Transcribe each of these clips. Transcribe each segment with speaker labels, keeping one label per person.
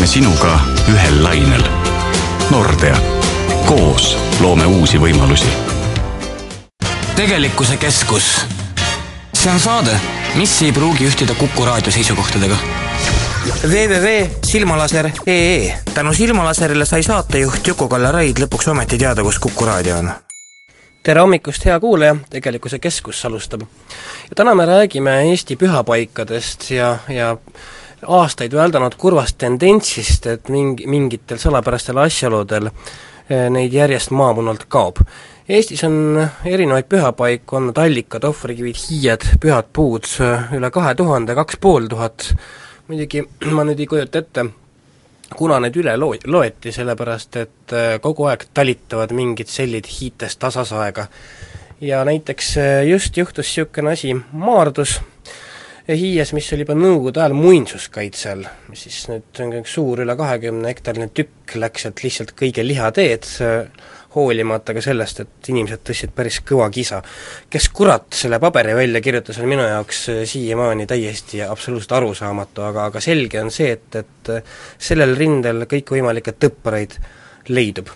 Speaker 1: oleme sinuga ühel lainel. Nordea, koos loome uusi võimalusi.
Speaker 2: tegelikkuse keskus. see on saade, mis ei pruugi ühtida Kuku raadio seisukohtadega www.silmalaser.ee tänu Silmalaserile sai saatejuht Juku-Kalle Raid lõpuks ometi teada, kus Kuku raadio on.
Speaker 3: tere hommikust, hea kuulaja, Tegelikkuse Keskus alustab. ja täna me räägime Eesti pühapaikadest ja, ja aastaid väldanud kurvast tendentsist, et mingi, mingitel salapärastel asjaoludel eh, neid järjest maamunalt kaob. Eestis on erinevaid pühapaiku, on nad allikad, ohvrikivid, hiied, pühad puud, üle kahe tuhande, kaks pool tuhat, muidugi ma nüüd ei kujuta ette, kuna need üle loo-, loeti, sellepärast et äh, kogu aeg talitavad mingid sellid hiitest tasasaega. ja näiteks äh, just juhtus niisugune asi Maardus, Hiies, mis oli juba Nõukogude ajal muinsuskaitse all, mis siis nüüd on üks suur, üle kahekümne hektarine tükk, läks sealt lihtsalt kõige lihateed, hoolimata ka sellest, et inimesed tõstsid päris kõva kisa. kes kurat selle paberi välja kirjutas, on minu jaoks äh, siiamaani täiesti absoluutselt arusaamatu, aga, aga selge on see, et, et äh, sellel rindel kõikvõimalikke tõppareid leidub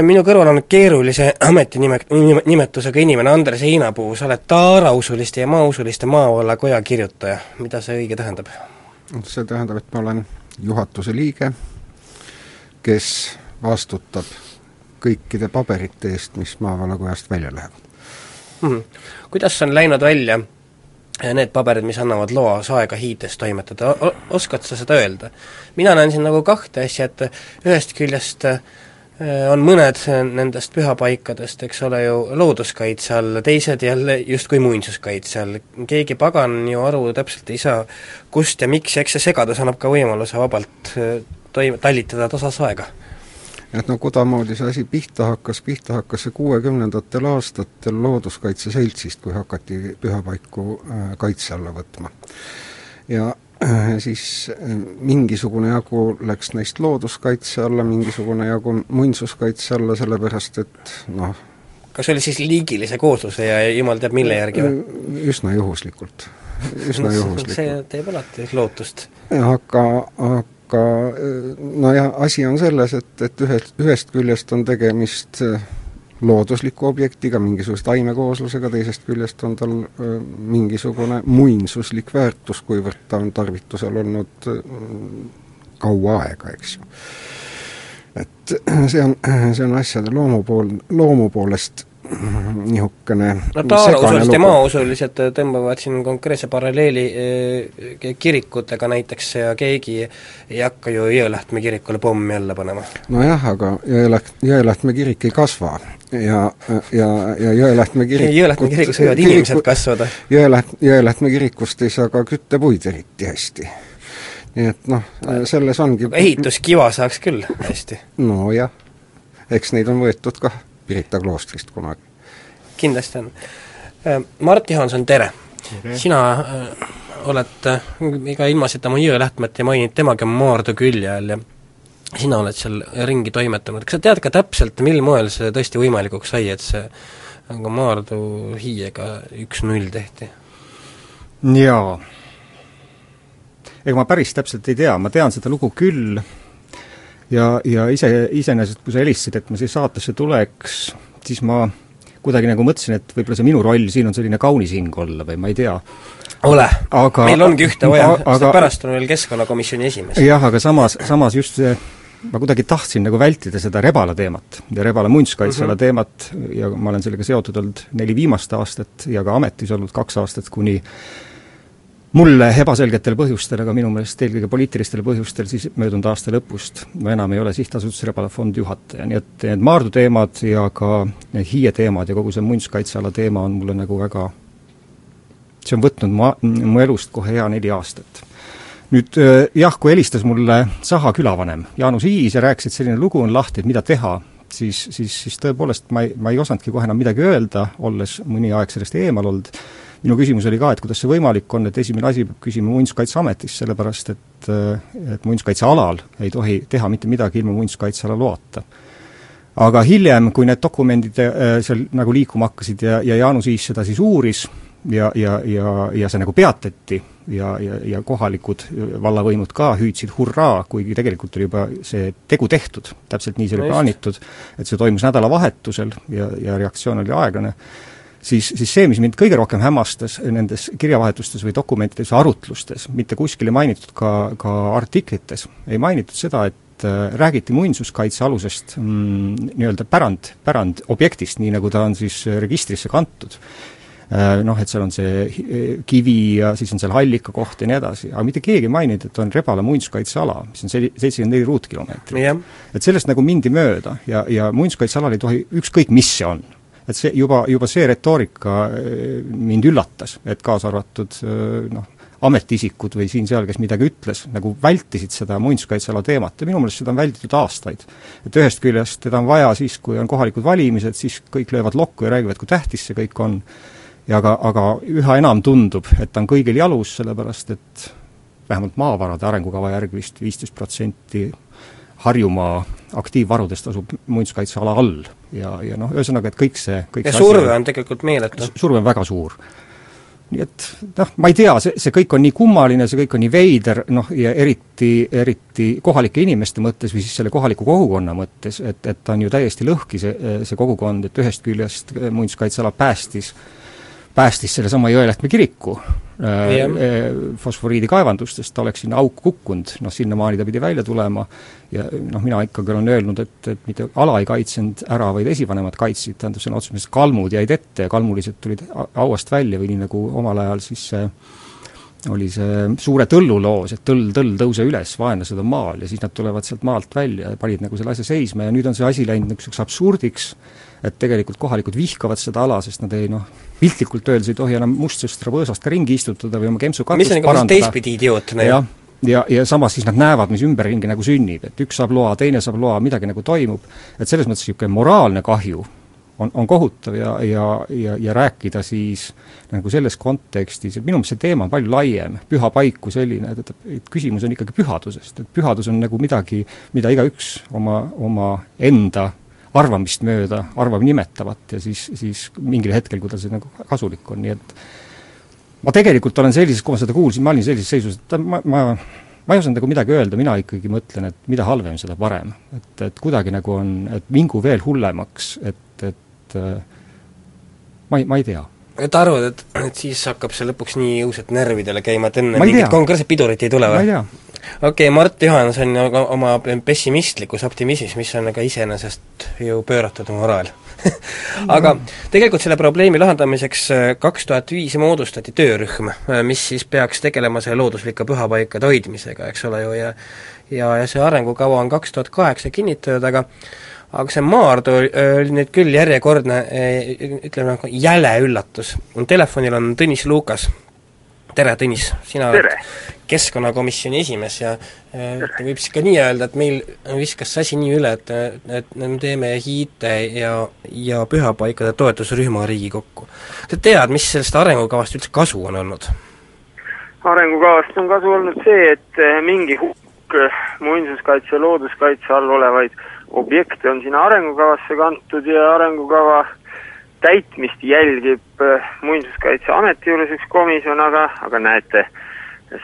Speaker 3: minu kõrval on keerulise ametinime, nimetusega inimene Andres Heinapuu, sa oled taarausuliste ja maausuliste maavalla koja kirjutaja, mida see õige tähendab?
Speaker 4: see tähendab, et ma olen juhatuse liige, kes vastutab kõikide paberite eest, mis maavallakojast välja lähevad
Speaker 3: mm. kuidas on läinud välja need paberid, mis annavad loa saega hiides toimetada, oskad sa seda öelda? mina näen siin nagu kahte asja, et ühest küljest äh, on mõned nendest pühapaikadest, eks ole ju, looduskaitse all, teised jälle justkui muinsuskaitse all. keegi pagan ju aru täpselt ei saa, kust ja miks eks see segadus annab ka võimaluse vabalt äh, toim-, tallitada tasas aega
Speaker 4: et no kuidamoodi see asi pihta hakkas, pihta hakkas see kuuekümnendatel aastatel Looduskaitse Seltsist, kui hakati pühapaiku äh, kaitse alla võtma. ja äh, siis äh, mingisugune jagu läks neist looduskaitse alla, mingisugune jagu muinsuskaitse alla, sellepärast et noh,
Speaker 3: kas see oli siis liigilise koosluse ja jumal teab mille järgi või?
Speaker 4: üsna juhuslikult, üsna juhuslikult.
Speaker 3: see teeb alati lootust.
Speaker 4: aga, aga aga nojah, asi on selles, et, et ühest, ühest küljest on tegemist äh, loodusliku objektiga, mingisuguse taimekooslusega, teisest küljest on tal mingisugune muinsuslik väärtus, kuivõrd ta on tarvitusel olnud kaua aega, eks ju. et see on, see on asjade loomu pool, loomu poolest niisugune
Speaker 3: no taarausulised ja maausulised tõmbavad siin konkreetse paralleeli eh, kirikutega näiteks ja keegi ei hakka ju Jõelähtme kirikule pommi alla panema.
Speaker 4: nojah, aga Jõeläht-, Jõelähtme kirik ei kasva ja, ja, ja Jõelähtme kirik
Speaker 3: Jõelähtme kirikus võivad kiriku, inimesed kasvada.
Speaker 4: Jõeläht-, Jõelähtme kirikust ei saa ka küttepuid eriti hästi. nii et noh, selles ongi
Speaker 3: ehituskiva saaks küll hästi.
Speaker 4: nojah, eks neid on võetud kah Pirita kloostrist kunagi.
Speaker 3: kindlasti on. Äh, Mart Johanson, tere, tere.! sina äh, oled äh, ega ilmaasjata oma Jõelähtmet ei maininud, temagi on Maardu külje all ja sina oled seal ringi toimetanud, kas sa tead ka täpselt, mil moel see tõesti võimalikuks sai, et see nagu Maardu hiiega üks-null tehti?
Speaker 5: jaa. ega ma päris täpselt ei tea, ma tean seda lugu küll, ja, ja ise, iseenesest kui sa helistasid, et ma siia saatesse tuleks, siis ma kuidagi nagu mõtlesin, et võib-olla see minu roll siin on selline kaunis hing olla või ma ei tea.
Speaker 3: ole aga meil ongi ühte vaja, sest pärast on veel Keskkonnakomisjoni esimees.
Speaker 5: jah, aga samas, samas just see ma kuidagi tahtsin nagu vältida seda rebala teemat ja rebala muinsuskaitseala mm -hmm. teemat ja ma olen sellega seotud olnud neli viimast aastat ja ka ametis olnud kaks aastat, kuni mulle ebaselgetel põhjustel, aga minu meelest eelkõige poliitilistel põhjustel siis möödunud aasta lõpust ma enam ei ole Sihtasutuse Rebala fondi juhataja, nii et need Maardu teemad ja ka need Hiie teemad ja kogu see muinsuskaitseala teema on mulle nagu väga, see on võtnud ma, mu elust kohe hea neli aastat. nüüd jah, kui helistas mulle Saha külavanem Jaanus Hiis ja rääkis, et selline lugu on lahti, et mida teha, siis, siis, siis tõepoolest ma ei, ma ei osanudki kohe enam midagi öelda, olles mõni aeg sellest eemal olnud minu küsimus oli ka, et kuidas see võimalik on, et esimene asi peab küsima Muinsuskaitseametist, sellepärast et et muinsuskaitsealal ei tohi teha mitte midagi ilma muinsuskaitseala loata. aga hiljem, kui need dokumendid äh, seal nagu liikuma hakkasid ja, ja Jaanus Iis seda siis uuris, ja, ja, ja, ja see nagu peatati ja, ja, ja kohalikud vallavõimud ka hüüdsid hurraa, kuigi tegelikult oli juba see tegu tehtud, täpselt nii see oli no plaanitud, et see toimus nädalavahetusel ja, ja reaktsioon oli aeglane, siis, siis see, mis mind kõige rohkem hämmastas nendes kirjavahetustes või dokumentides, arutlustes, mitte kuskil ei mainitud ka, ka artiklites, ei mainitud seda, et et räägiti muinsuskaitsealusest mm, nii-öelda pärand, pärandobjektist, nii nagu ta on siis registrisse kantud. Äh, noh, et seal on see kivi ja siis on seal hallika koht ja nii edasi, aga mitte keegi ei maininud, et on Rebala muinsuskaitseala, mis on sel-, seitsekümmend neli ruutkilomeetrit yeah.. et sellest nagu mindi mööda ja, ja muinsuskaitsealal ei tohi ükskõik, mis see on et see juba, juba see retoorika äh, mind üllatas, et kaasa arvatud äh, noh, ametiisikud või siin-seal, kes midagi ütles, nagu vältisid seda muinsuskaitseala teemat ja minu meelest seda on välditud aastaid. et ühest küljest teda on vaja siis, kui on kohalikud valimised, siis kõik löövad lokku ja räägivad, kui tähtis see kõik on, ja aga, aga üha enam tundub, et ta on kõigil jalus, sellepärast et vähemalt maavarade arengukava järgi vist viisteist protsenti Harjumaa aktiivvarudest asub muinsuskaitseala all ja, ja noh, ühesõnaga, et kõik see kõik
Speaker 3: ja
Speaker 5: see
Speaker 3: surve on tegelikult meeletu.
Speaker 5: surve on väga suur. nii et noh, ma ei tea, see, see kõik on nii kummaline, see kõik on nii veider, noh ja eriti, eriti kohalike inimeste mõttes või siis selle kohaliku kogukonna mõttes, et, et ta on ju täiesti lõhki, see, see kogukond, et ühest küljest muinsuskaitseala päästis äh, päästis sellesama Jõelähtme kiriku äh, äh, fosforiidikaevandustest, ta oleks sinna auku kukkunud, noh sinnamaani ta pidi välja tulema ja noh, mina ikkagi olen öelnud, et, et mitte ala ei kaitsenud ära, vaid esivanemad kaitsid, tähendab sõna otseses mõttes kalmud jäid ette ja kalmulised tulid hauast välja või nii nagu omal ajal siis see oli see suure tõllu loos, et tõll, tõll, tõuse üles, vaenlased on maal ja siis nad tulevad sealt maalt välja ja panid nagu selle asja seisma ja nüüd on see asi läinud niisuguseks absurdiks, et tegelikult kohalikud vihkavad seda ala, sest nad ei noh, piltlikult öeldes ei tohi enam mustsõstra võõsast ka ringi istutada või oma kempsu
Speaker 3: katust mis on nagu teistpidi idiootne
Speaker 5: ju. ja, ja samas siis nad näevad, mis ümberringi nagu sünnib, et üks saab loa, teine saab loa, midagi nagu toimub, et selles mõttes niisugune moraalne kahju on, on kohutav ja, ja, ja, ja rääkida siis nagu selles kontekstis, et minu meelest see teema on palju laiem, püha paik kui selline, et, et, et küsimus on ikkagi pühadusest, et pühadus on nagu midagi, mida igaüks oma, oma enda arvamist mööda arvab nimetavat ja siis, siis mingil hetkel, kui tal see nagu kasulik on, nii et ma tegelikult olen sellises, kui ma seda kuulsin, ma olin sellises seisus, et ma, ma ma ei osanud nagu midagi öelda, mina ikkagi mõtlen, et mida halvem, seda parem. et, et kuidagi nagu on, et mingu veel hullemaks, et, et ma ei, ma ei tea.
Speaker 3: Et arvad, et, et siis hakkab see lõpuks nii jõudsalt närvidele käima, et enne mingit konkreetset pidurit ei tule või? okei okay,, Mart Johanson oma pessimistlikus optimismis, mis on aga iseenesest ju pööratud moraal aga tegelikult selle probleemi lahendamiseks äh, kaks tuhat viis moodustati töörühm, äh, mis siis peaks tegelema selle looduslike pühapaikade hoidmisega, eks ole ju, ja ja, ja see arengukava on kaks tuhat kaheksa kinnitatud, aga aga see Maardu oli nüüd küll järjekordne ütleme, nagu jäle üllatus. Telefonil on Tõnis Lukas. tere, Tõnis, sina tere. oled keskkonnakomisjoni esimees ja võib siis ka nii öelda, et meil viskas see asi nii üle, et, et me teeme Hiite ja, ja pühapaikade toetusrühma Riigikokku. sa tead, mis sellest arengukavast üldse kasu on olnud?
Speaker 6: arengukavast on kasu olnud see, et mingi hulk muinsuskaitse ja looduskaitse all olevaid objekte on sinna arengukavasse kantud ja arengukava täitmist jälgib äh, Muinsuskaitseameti juures üks komisjon, aga, aga näete,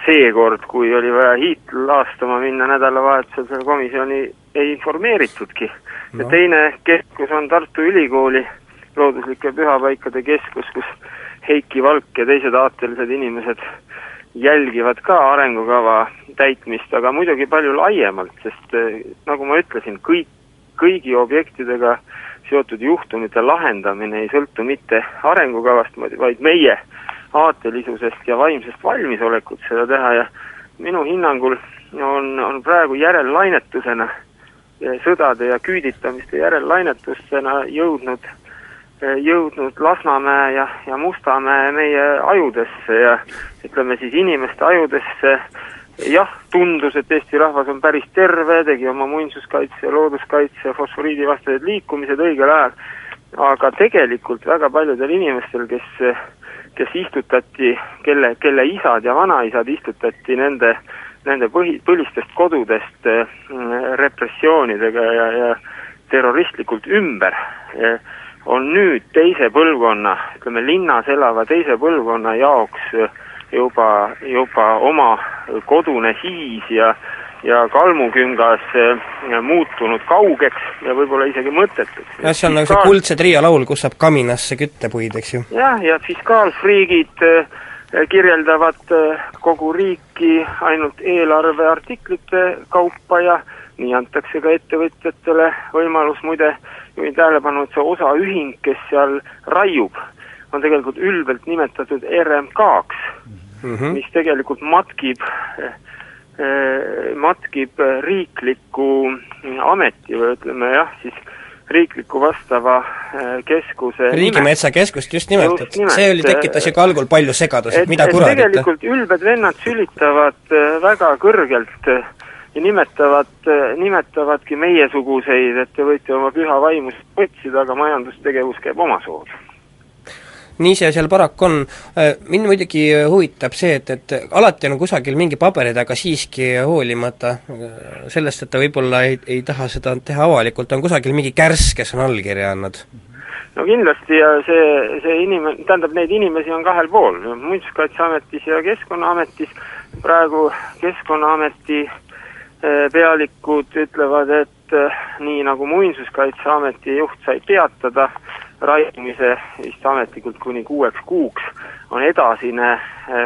Speaker 6: seekord, kui oli vaja Hiit laastama minna nädalavahetusel, selle komisjoni ei informeeritudki. No.. ja teine keskus on Tartu Ülikooli looduslike pühapaikade keskus, kus Heiki Valk ja teised aatelised inimesed jälgivad ka arengukava täitmist, aga muidugi palju laiemalt, sest äh, nagu ma ütlesin, kõik kõigi objektidega seotud juhtumite lahendamine ei sõltu mitte arengukavast, vaid meie aatelisusest ja vaimsest valmisolekut seda teha ja minu hinnangul on, on praegu järellainetusena, sõdade ja küüditamiste järellainetusena jõudnud, jõudnud Lasnamäe ja, ja Mustamäe meie ajudesse ja ütleme siis inimeste ajudesse jah, tundus, et Eesti rahvas on päris terve, tegi oma muinsuskaitse, looduskaitse, fosforiidivastased liikumised õigel ajal, aga tegelikult väga paljudel inimestel, kes, kes istutati, kelle, kelle isad ja vanaisad istutati nende, nende põhi, põlistest kodudest mm, repressioonidega ja, ja terroristlikult ümber, on nüüd teise põlvkonna, ütleme linnas elava teise põlvkonna jaoks juba, juba oma kodune hiis ja ja kalmuküngas eh, muutunud kaugeks ja võib-olla isegi mõttetuks.
Speaker 3: jah, see on nagu see Kuldse trio laul, kus saab kaminasse küttepuid, eks ju.
Speaker 6: jah, ja fiskaalfriigid äh, kirjeldavad äh, kogu riiki ainult eelarveartiklite kaupa ja nii antakse ka ettevõtjatele võimalus, muide juhin tähelepanu, et see osaühing, kes seal raiub, on tegelikult ülbelt nimetatud RMK-ks mm, -hmm. mis tegelikult matkib Äh, matkib riikliku ameti või ütleme jah, siis riikliku vastava äh, keskuse
Speaker 3: riigimetsakeskust, just nimelt, et nimelt, see oli, tekitas ju ka algul palju segadust, et mida kuradit
Speaker 6: tegelikult ülbed vennad sülitavad äh, väga kõrgelt ja nimetavad, nimetavadki meiesuguseid, et te võite oma püha vaimust otsida, aga majandustegevus käib omasoodu
Speaker 3: nii see seal paraku on. Äh, mind muidugi huvitab see, et, et alati on kusagil mingi paberi taga siiski hoolimata äh, sellest, et ta võib-olla ei, ei taha seda teha avalikult, on kusagil mingi kärss, kes on allkirja andnud.
Speaker 6: No kindlasti ja see, see inimene, tähendab, neid inimesi on kahel pool, Muinsuskaitseametis ja Keskkonnaametis, praegu Keskkonnaameti äh, pealikud ütlevad, et nii nagu Muinsuskaitseameti juht sai peatada, raiumise vist ametlikult kuni kuueks kuuks, on edasine,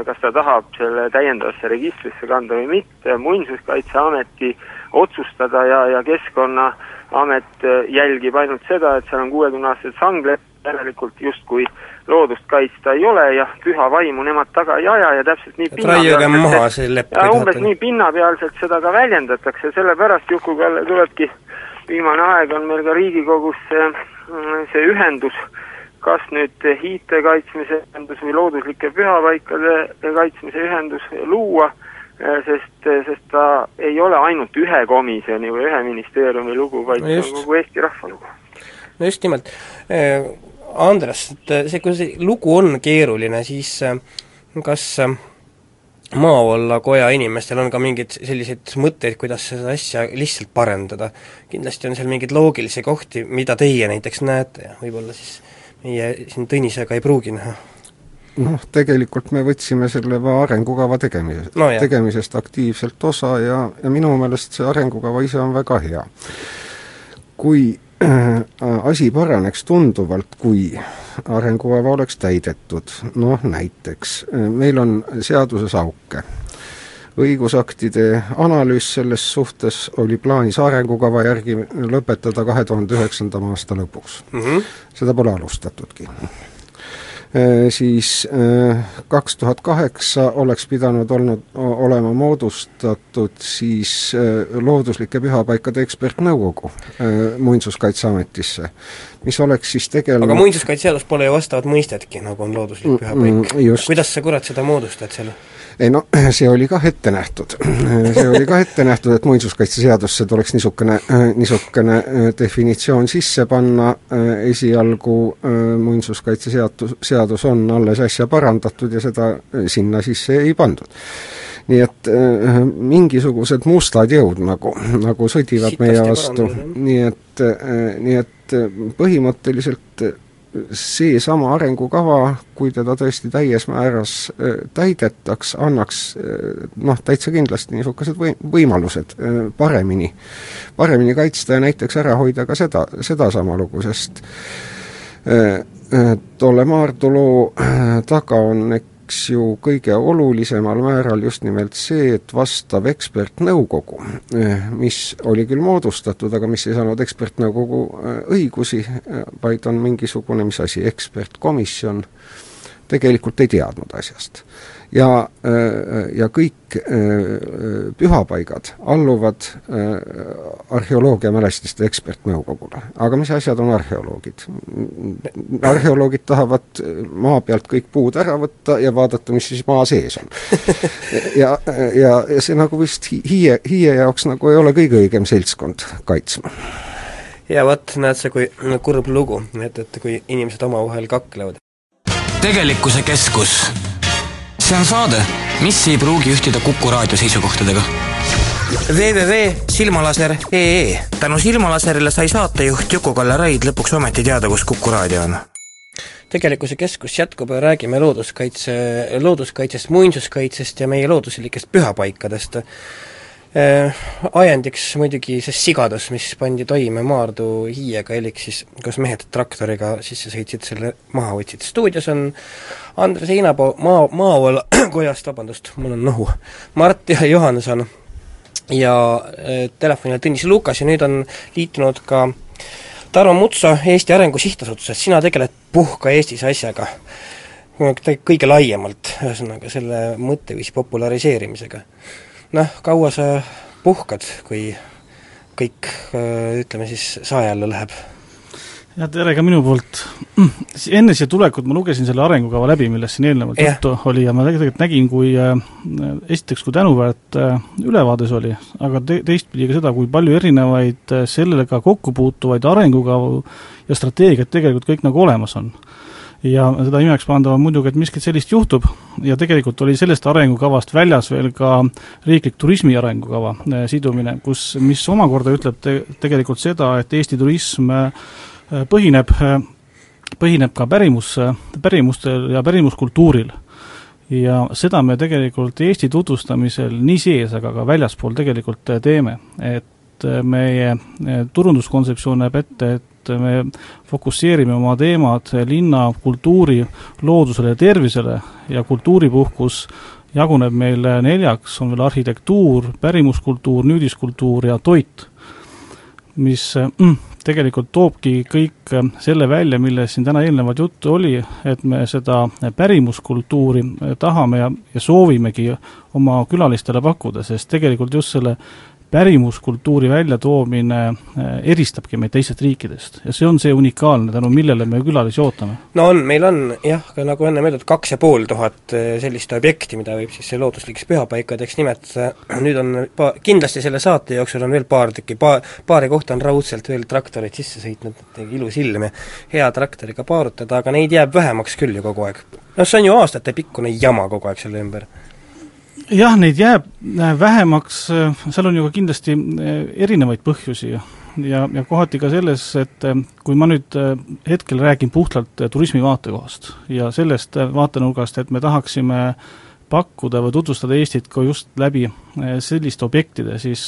Speaker 6: kas ta tahab selle täiendavasse registrisse kanda või mitte, Muinsuskaitseameti otsustada ja, ja Keskkonnaamet eh, jälgib ainult seda, et seal on kuuekümneaastased sangled, järelikult justkui loodust kaitsta ei ole ja püha vaimu nemad taga ei aja ja täpselt nii
Speaker 3: raiuge maha see lepp.
Speaker 6: umbes nii pinnapealselt seda ka väljendatakse, sellepärast Juku-Kalle tulebki viimane aeg on meil ka Riigikogus see, see ühendus, kas nüüd hiite kaitsmise ühendus või looduslike pühapaikade kaitsmise ühendus luua, sest, sest ta ei ole ainult ühe komisjoni või ühe ministeeriumi lugu, vaid no on kogu Eesti rahva lugu.
Speaker 3: no just nimelt. Andres, et see, kui see lugu on keeruline, siis kas maavalla koja inimestel on ka mingeid selliseid mõtteid, kuidas seda asja lihtsalt parendada. kindlasti on seal mingeid loogilisi kohti, mida teie näiteks näete ja võib-olla siis meie siin Tõnisega ei pruugi näha.
Speaker 4: noh, tegelikult me võtsime selle arengukava tegemisest no, tegemisest aktiivselt osa ja, ja minu meelest see arengukava ise on väga hea. kui asi paraneks tunduvalt, kui arengukava oleks täidetud, noh näiteks, meil on seaduses auke. õigusaktide analüüs selles suhtes oli plaanis arengukava järgi lõpetada kahe tuhande üheksanda aasta lõpuks mm. -hmm. seda pole alustatudki siis äh, kaks tuhat kaheksa oleks pidanud olnud, olema moodustatud siis äh, looduslike pühapaikade ekspertnõukogu Muinsuskaitseametisse, mis oleks siis tegelenud
Speaker 3: aga muinsuskaitseseadus pole ju vastavat mõistetki, nagu on looduslik pühapaik mm,. kuidas sa kurat seda moodustad seal?
Speaker 4: Ei no see oli kah ette nähtud. see oli kah ette nähtud, et muinsuskaitseseadusse tuleks niisugune, niisugune äh, definitsioon sisse panna, äh, esialgu äh, muinsuskaitseseadus, seadus on alles äsja parandatud ja seda sinna sisse ei pandud. Nii et äh, mingisugused mustad jõud nagu, nagu sõdivad Sitasti meie vastu, nii et äh,, nii et põhimõtteliselt seesama arengukava, kui teda tõesti täies määras täidetaks, annaks noh, täitsa kindlasti niisugused või-, võimalused paremini, paremini kaitsta ja näiteks ära hoida ka seda, sedasama lugu, sest tolle Maardu loo taga on eks ju kõige olulisemal määral just nimelt see, et vastav ekspertnõukogu, eh, mis oli küll moodustatud, aga mis ei saanud ekspertnõukogu eh, õigusi, eh, vaid on mingisugune, mis asi, ekspertkomisjon, tegelikult ei teadnud asjast ja, äh, ja kõik äh, pühapaigad alluvad äh, arheoloogiamälestiste ekspertnõukogule. aga mis asjad on arheoloogid? arheoloogid tahavad maa pealt kõik puud ära võtta ja vaadata, mis siis maa sees on. ja, ja, ja see nagu vist hiie, hiie jaoks nagu ei ole kõige õigem seltskond kaitsma
Speaker 3: ja vot, näed sa, kui kurb lugu, et, et kui inimesed omavahel kaklevad.
Speaker 2: tegelikkuse keskus see on saade, mis ei pruugi ühtida Kuku raadio seisukohtadega. www.silmalaser.ee tänu Silmalaserile sai saatejuht Juku-Kalle Raid lõpuks ometi teada, kus Kuku raadio on
Speaker 3: tegelikkuse keskus jätkub ja räägime looduskaitse, looduskaitsest, muinsuskaitsest ja meie looduslikest pühapaikadest. Äh, ajendiks muidugi see sigadus, mis pandi toime Maardu hiiega, elik siis kus mehed traktoriga sisse sõitsid, selle maha võtsid. stuudios on Andres Einapuu maa, Maaval kojast, vabandust, mul on nohu, Mart ja Johanson ja äh, telefonil Tõnis Lukas ja nüüd on liitunud ka Tarmo Mutso Eesti Arengu Sihtasutusest, sina tegeled Puhka Eestis asjaga. Kõige laiemalt, ühesõnaga selle mõtteviisi populariseerimisega noh, kaua sa puhkad, kui kõik ütleme siis sae alla läheb?
Speaker 7: jah, tere ka minu poolt. enne siia tulekut ma lugesin selle arengukava läbi, millest siin eelnevalt juttu oli ja ma tegelikult nägin, kui äh, esiteks, kui tänuväärt äh, ülevaade see oli, aga te-, teistpidi ka seda, kui palju erinevaid äh, sellega kokku puutuvaid arengukavu ja strateegiaid tegelikult kõik nagu olemas on ja seda imekspandav on muidugi, et miskit sellist juhtub ja tegelikult oli sellest arengukavast väljas veel ka riiklik turismi arengukava eh, sidumine, kus, mis omakorda ütleb te, tegelikult seda, et Eesti turism eh, põhineb, eh, põhineb ka pärimus, pärimustel ja pärimuskultuuril. ja seda me tegelikult Eesti tutvustamisel nii sees, aga ka väljaspool tegelikult teeme, et meie turunduskontseptsioon näeb ette, et et me fokusseerime oma teemad linna kultuuri, loodusele ja tervisele ja kultuuripuhkus jaguneb meil neljaks, on veel arhitektuur, pärimuskultuur, nüüdiskultuur ja toit, mis mm, tegelikult toobki kõik selle välja, millest siin täna eelnevalt juttu oli, et me seda pärimuskultuuri tahame ja, ja soovimegi oma külalistele pakkuda, sest tegelikult just selle pärimuskultuuri väljatoomine äh, eristabki meid teistest riikidest ja see on see unikaalne, tänu millele me külalisi ootame.
Speaker 3: no on, meil on jah, ka nagu enne öeldud, kaks ja pool tuhat äh, sellist objekti, mida võib siis looduslikeks pühapaikadeks nimetada, nüüd on pa-, kindlasti selle saate jooksul on veel paar tükki, pa-, paari kohta on raudselt veel traktorid sisse sõitnud, ilus ilm ja hea traktoriga paarutada, aga neid jääb vähemaks küll ju kogu aeg. noh, see on ju aastatepikkune jama kogu aeg selle ümber
Speaker 7: jah, neid jääb äh, vähemaks, äh, seal on ju ka kindlasti äh, erinevaid põhjusi ja, ja kohati ka selles, et kui ma nüüd hetkel räägin puhtalt turismi vaatekohast ja sellest vaatenurgast, et me tahaksime pakkuda või tutvustada Eestit ka just läbi selliste objektide, siis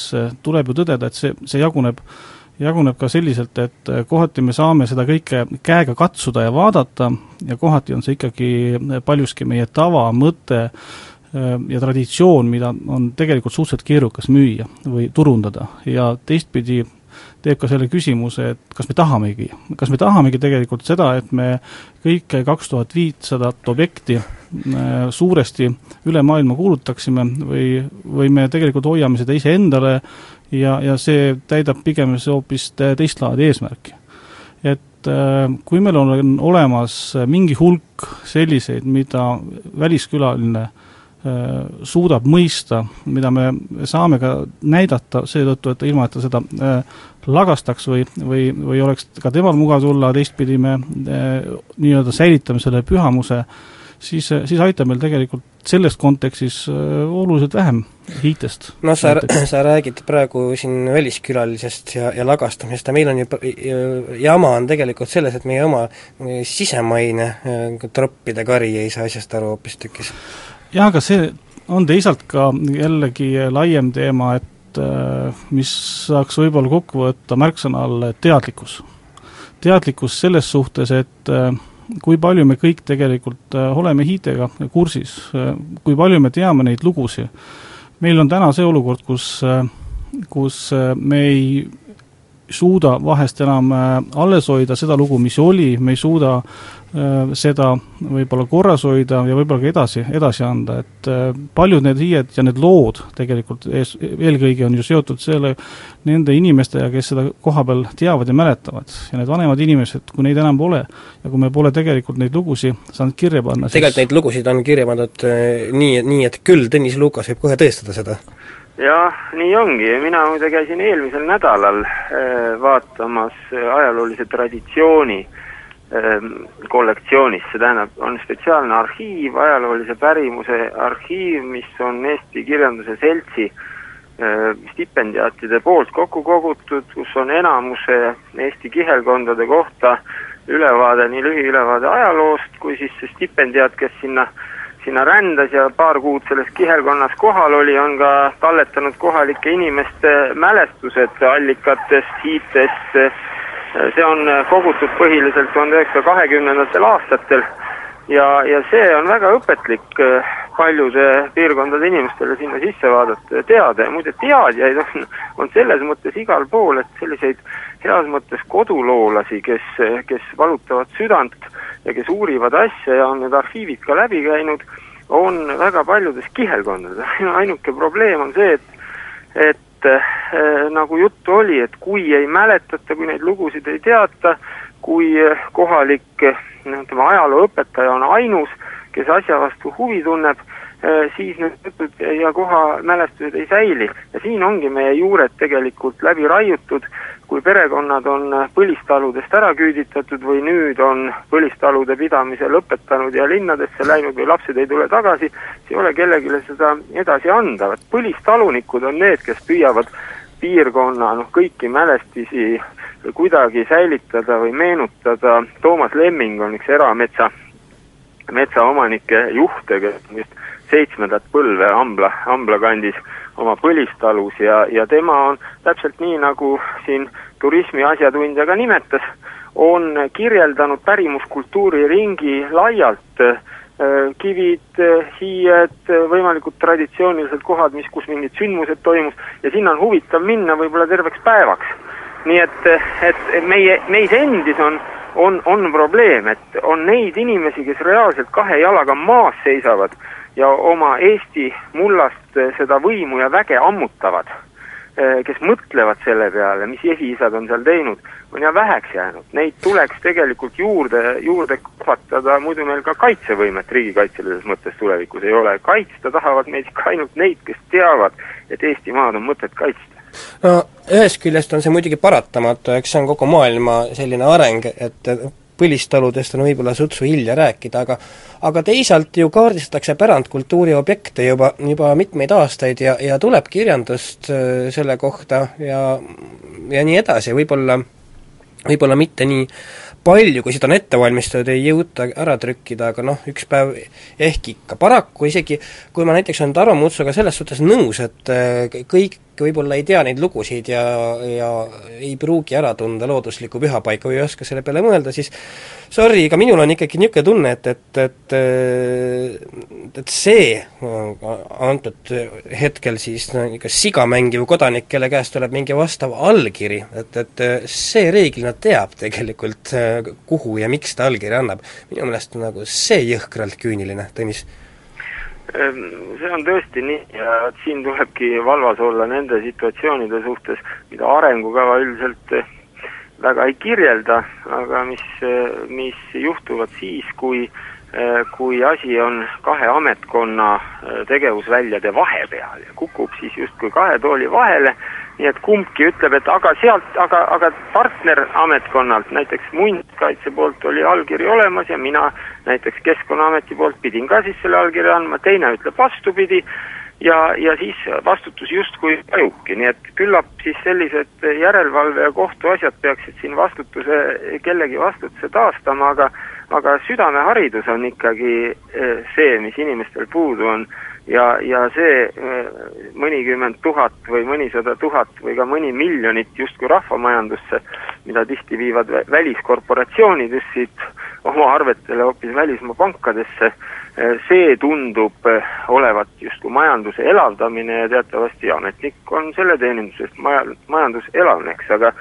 Speaker 7: tuleb ju tõdeda, et see, see jaguneb jaguneb ka selliselt, et kohati me saame seda kõike käega katsuda ja vaadata ja kohati on see ikkagi paljuski meie tava, mõte, ja traditsioon, mida on tegelikult suhteliselt keerukas müüa või turundada ja teistpidi teeb ka selle küsimuse, et kas me tahamegi, kas me tahamegi tegelikult seda, et me kõik kaks tuhat viitsadat objekti äh, suuresti üle maailma kuulutaksime või, või me tegelikult hoiame seda iseendale ja, ja see täidab pigem hoopis teist laadi eesmärki. et äh, kui meil on olemas mingi hulk selliseid, mida väliskülaline äh, Äh, suudab mõista, mida me saame ka näidata seetõttu, et ilma, et ta seda äh, lagastaks või, või, või oleks ka temal mugav tulla, teistpidi me äh, nii-öelda säilitame selle pühamuse, siis, siis aitab meil tegelikult selles kontekstis oluliselt vähem hiitest.
Speaker 3: noh, sa, sa räägid praegu siin väliskülalisest ja, ja lagastamisest ja meil on ju, jama on tegelikult selles, et meie oma sisemaine troppide kari ei saa asjast aru hoopistükkis
Speaker 7: jah, aga see on teisalt ka jällegi laiem teema, et äh, mis saaks võib-olla kokku võtta märksõna all teadlikkus. teadlikkus selles suhtes, et äh, kui palju me kõik tegelikult äh, oleme hiidega kursis, kui palju me teame neid lugusid. meil on täna see olukord, kus, kus me ei suuda vahest enam alles hoida seda lugu, mis oli, me ei suuda Äh, seda võib-olla korras hoida ja võib-olla ka edasi, edasi anda, et äh, paljud need hiied ja need lood tegelikult ees, eelkõige on ju seotud selle, nende inimestega, kes seda koha peal teavad ja mäletavad. ja need vanemad inimesed, kui neid enam pole ja kui me pole tegelikult neid lugusid saanud kirja panna,
Speaker 3: tegelikult siis... neid lugusid on kirja pandud äh, nii, nii et küll Tõnis Lukas võib kohe tõestada seda
Speaker 6: jah, nii ongi, mina muide käisin eelmisel nädalal äh, vaatamas ajaloolise traditsiooni äh, Ehm, kollektsioonis, see tähendab, on spetsiaalne arhiiv, ajaloolise pärimuse arhiiv, mis on Eesti Kirjanduse Seltsi stipendiaatide poolt kokku kogutud, kus on enamuse Eesti kihelkondade kohta ülevaade, nii lühiülevaade ajaloost kui siis see stipendiaat, kes sinna, sinna rändas ja paar kuud selles kihelkonnas kohal oli, on ka talletanud kohalike inimeste mälestused allikatest, hiitest, see on kogutud põhiliselt tuhande üheksasaja kahekümnendatel aastatel. Ja, ja see on väga õpetlik paljude piirkondade inimestele sinna sisse vaadata ja teada ja muide teadjaid on, on selles mõttes igal pool, et selliseid heas mõttes koduloolasi, kes, kes valutavad südant ja kes uurivad asja ja on need arhiivid ka läbi käinud, on väga paljudes kihelkondades, ainuke probleem on see, et et äh, nagu juttu oli, et kui ei mäletata, kui neid lugusid ei teata, kui kohalik noh, ütleme ajalooõpetaja on ainus, kes asja vastu huvi tunneb, Äh, siis need jutud ja koha mälestused ei säili. ja siin ongi meie juured tegelikult läbi raiutud, kui perekonnad on põlistaludest ära küüditatud või nüüd on põlistalude pidamise lõpetanud ja linnadesse läinud või lapsed ei tule tagasi, siis ei ole kellelegi seda edasi anda, et põlistalunikud on need, kes püüavad piirkonna noh, kõiki mälestisi kuidagi säilitada või meenutada, Toomas Lemming on üks erametsa, metsaomanike juhte, kes seitsmendat põlve Ambla, Ambla kandis oma põlistalus ja, ja tema on täpselt nii, nagu siin turismi asjatundja ka nimetas, on kirjeldanud pärimuskultuuri ringi laialt, äh, kivid, hiied, võimalikud traditsioonilised kohad, mis, kus mingid sündmused toimus ja sinna on huvitav minna võib-olla terveks päevaks. nii et, et meie, meis endis on on, on probleem, et on neid inimesi, kes reaalselt kahe jalaga maas seisavad ja oma Eesti mullast eh, seda võimu ja väge ammutavad, eh, kes mõtlevad selle peale, mis esiisad on seal teinud, on ja väheks jäänud. Neid tuleks tegelikult juurde, juurde kasvatada, muidu meil ka kaitsevõimet riigikaitselises mõttes tulevikus ei ole. kaitsta tahavad meid ikka ainult neid, kes teavad, et Eestimaad on mõtet kaitsta
Speaker 3: no ühest küljest on see muidugi paratamatu, eks see on kogu maailma selline areng, et põlistaludest on võib-olla sutsu hilja rääkida, aga aga teisalt ju kaardistatakse pärandkultuuri objekte juba, juba mitmeid aastaid ja, ja tuleb kirjandust äh, selle kohta ja ja nii edasi, võib-olla võib-olla mitte nii palju, kui seda on ette valmistatud, ei jõuta ära trükkida, aga noh, üks päev ehk ikka. paraku isegi kui ma näiteks olen Tarmo Mutsuga selles suhtes nõus, et äh, kõik võib-olla ei tea neid lugusid ja, ja ei pruugi ära tunda looduslikku pühapaika või ei oska selle peale mõelda, siis sorry, ka minul on ikkagi niisugune tunne, et, et, et et see antud hetkel siis niisugune siga mängiv kodanik, kelle käest tuleb mingi vastav allkiri, et, et see reeglina teab tegelikult, kuhu ja miks ta allkirja annab. minu meelest on nagu see jõhkralt küüniline, Tõnis
Speaker 6: see on tõesti nii ja siin tulebki valvas olla nende situatsioonide suhtes, mida arengukava üldiselt eh, väga ei kirjelda, aga mis, eh, mis juhtuvad siis, kui eh, kui asi on kahe ametkonna tegevusväljade vahepeal ja kukub siis justkui kahe tooli vahele nii et kumbki ütleb, et aga sealt, aga, aga partnerametkonnalt, näiteks muinsuskaitse poolt oli allkiri olemas ja mina näiteks Keskkonnaameti poolt pidin ka siis selle allkirja andma, teine ütleb vastupidi, ja, ja siis vastutus justkui hajubki, nii et küllap siis sellised järelevalve ja kohtuasjad peaksid siin vastutuse, kellegi vastutuse taastama, aga aga südameharidus on ikkagi eh, see, mis inimestel puudu on ja, ja see äh, mõnikümmend tuhat või mõnisada tuhat või ka mõni miljonit justkui rahvamajandusse, mida tihti viivad väliskorporatsioonid just siit oma arvetele hoopis välismaa pankadesse, äh, see tundub äh, olevat justkui majanduse elavdamine ja teatavasti ametnik on selle teenindusest maja, majandus elavneks, aga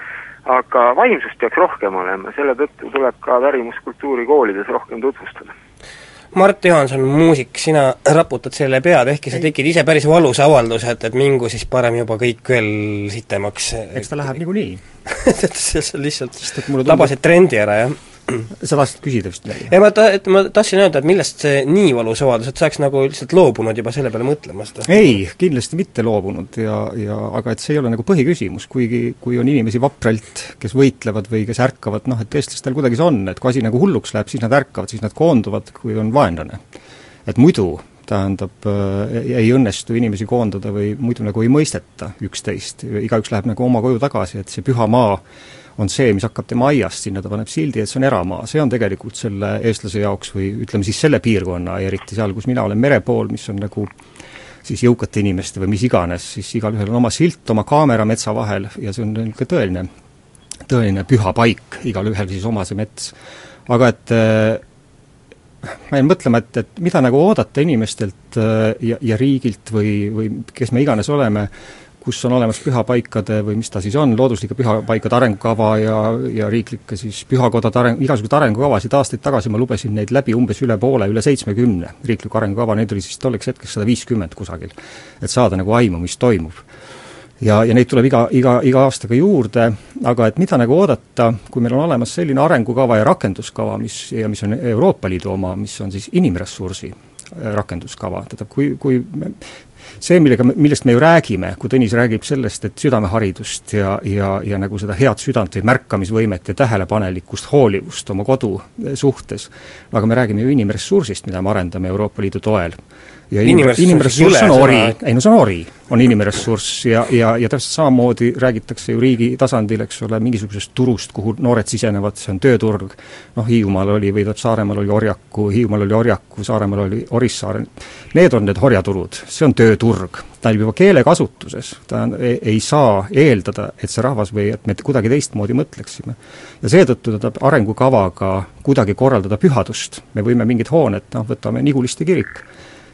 Speaker 6: aga vaimsust peaks rohkem olema, selle tõttu tuleb ka värimuskultuuri koolides rohkem tutvustada
Speaker 3: Mart Johanson, muusik, sina raputad selle pead, ehkki sa tegid ise päris valusa avalduse, et, et mingu siis parem juba kõik veel sitemaks.
Speaker 5: eks ta läheb niikuinii.
Speaker 3: See lihtsalt tabasid trendi ära, jah
Speaker 5: sa tahtsid küsida vist midagi?
Speaker 3: ei, ma ta-, et ma tahtsin öelda, et millest see nii valus avaldus, et sa oleks nagu lihtsalt loobunud juba selle peale mõtlemast?
Speaker 5: ei, kindlasti mitte loobunud ja, ja aga et see ei ole nagu põhiküsimus, kuigi kui on inimesi vapralt, kes võitlevad või kes ärkavad, noh et eestlastel kuidagi see on, et kui asi nagu hulluks läheb, siis nad ärkavad, siis nad koonduvad, kui on vaenlane. et muidu tähendab, ei õnnestu inimesi koondada või muidu nagu ei mõisteta üksteist, igaüks läheb nagu oma koju tagasi, et see püha maa on see, mis hakkab tema aiast, sinna ta paneb sildi, et see on eramaa, see on tegelikult selle eestlase jaoks või ütleme siis selle piirkonna eriti seal, kus mina olen, mere pool, mis on nagu siis jõukate inimeste või mis iganes, siis igalühel on oma silt, oma kaamera metsa vahel ja see on niisugune tõeline, tõeline püha paik, igalühel siis oma see mets. aga et ma jäin mõtlema, et, et mida nagu oodata inimestelt ja, ja riigilt või, või kes me iganes oleme, kus on olemas pühapaikade või mis ta siis on, looduslike pühapaikade arengukava ja, ja riiklikke siis pühakodade areng, igasuguseid arengukavasid, aastaid tagasi ma lugesin neid läbi umbes üle poole, üle seitsmekümne riiklikku arengukava, neid oli siis tolleks hetkeks sada viiskümmend kusagil. et saada nagu aimu, mis toimub. ja, ja neid tuleb iga, iga, iga aastaga juurde, aga et mida nagu oodata, kui meil on olemas selline arengukava ja rakenduskava, mis, ja mis on Euroopa Liidu oma, mis on siis inimressursi rakenduskava, tähendab, kui, kui me, see, millega, millest me ju räägime, kui Tõnis räägib sellest, et südameharidust ja, ja, ja nagu seda head südant või märkamisvõimet ja tähelepanelikkust, hoolivust oma kodu suhtes, aga me räägime ju inimressursist, mida me arendame Euroopa Liidu toel. Ja inimressurss on ori, ei no see on ori, on inimressurss ja, ja, ja täpselt samamoodi räägitakse ju riigi tasandil, eks ole, mingisugusest turust, kuhu noored sisenevad, see on tööturg, noh, Hiiumaal oli või tähendab, Saaremaal oli Orjaku, Hiiumaal oli Orjaku, Saaremaal oli Orissaare, need on need orjaturud, see on tööturg. tähendab, juba keelekasutuses ta ei, ei saa eeldada, et see rahvas või et me kuidagi teistmoodi mõtleksime. ja seetõttu ta tahab arengukavaga kuidagi korraldada pühadust, me võime mingid hooned, noh, võtame Niguliste kirik,